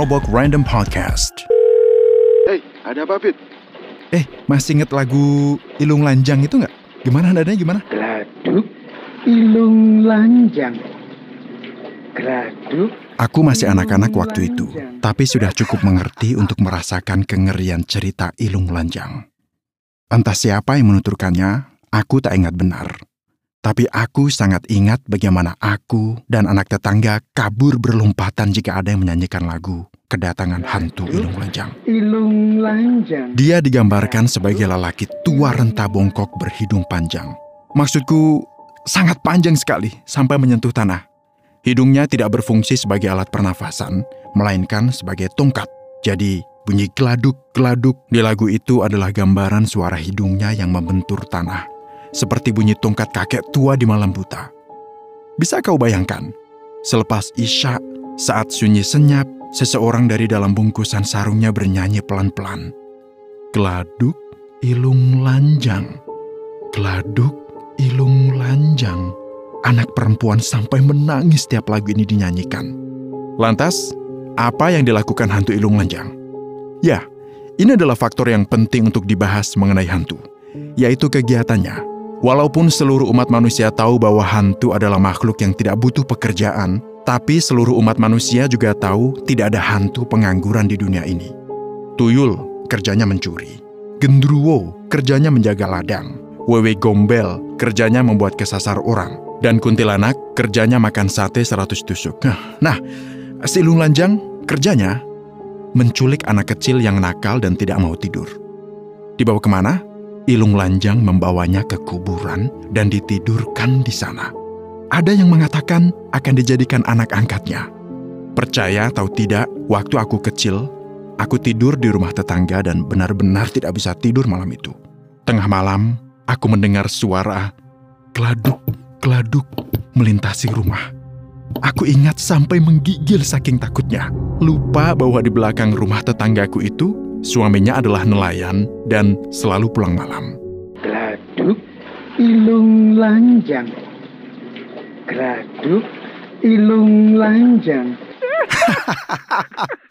Robok Random Podcast. Hei, ada apa, Fit? Eh, masih inget lagu Ilung Lanjang itu nggak? Gimana nadanya gimana? Gladuk, ilung lanjang. Gladuk. Aku masih anak-anak waktu itu, tapi sudah cukup mengerti untuk merasakan kengerian cerita Ilung Lanjang. Entah siapa yang menuturkannya, aku tak ingat benar. Tapi aku sangat ingat bagaimana aku dan anak tetangga kabur berlompatan jika ada yang menyanyikan lagu kedatangan hantu Ilung Lanjang. Ilung lanjang. Dia digambarkan sebagai lelaki tua renta bongkok berhidung panjang. Maksudku, sangat panjang sekali sampai menyentuh tanah. Hidungnya tidak berfungsi sebagai alat pernafasan, melainkan sebagai tongkat. Jadi, bunyi geladuk-geladuk di lagu itu adalah gambaran suara hidungnya yang membentur tanah. Seperti bunyi tongkat kakek tua di malam buta. Bisa kau bayangkan, selepas isya, saat sunyi senyap, seseorang dari dalam bungkusan sarungnya bernyanyi pelan-pelan. Geladuk, ilung lanjang. Geladuk, ilung lanjang. Anak perempuan sampai menangis setiap lagu ini dinyanyikan. Lantas, apa yang dilakukan hantu ilung lanjang? Ya, ini adalah faktor yang penting untuk dibahas mengenai hantu, yaitu kegiatannya. Walaupun seluruh umat manusia tahu bahwa hantu adalah makhluk yang tidak butuh pekerjaan, tapi seluruh umat manusia juga tahu tidak ada hantu pengangguran di dunia ini. Tuyul kerjanya mencuri. Gendruwo kerjanya menjaga ladang. Wewe Gombel kerjanya membuat kesasar orang. Dan kuntilanak kerjanya makan sate 100 tusuk. Nah, si Ilung Lanjang kerjanya menculik anak kecil yang nakal dan tidak mau tidur. Dibawa ke mana? Ilung Lanjang membawanya ke kuburan dan ditidurkan di sana. Ada yang mengatakan akan dijadikan anak angkatnya. Percaya atau tidak, waktu aku kecil, aku tidur di rumah tetangga dan benar-benar tidak bisa tidur malam itu. Tengah malam, aku mendengar suara geladuk-geladuk melintasi rumah. Aku ingat sampai menggigil saking takutnya. Lupa bahwa di belakang rumah tetanggaku itu, suaminya adalah nelayan dan selalu pulang malam. Gladuk, ilung lanjang. Gladuk, ilung lanjang.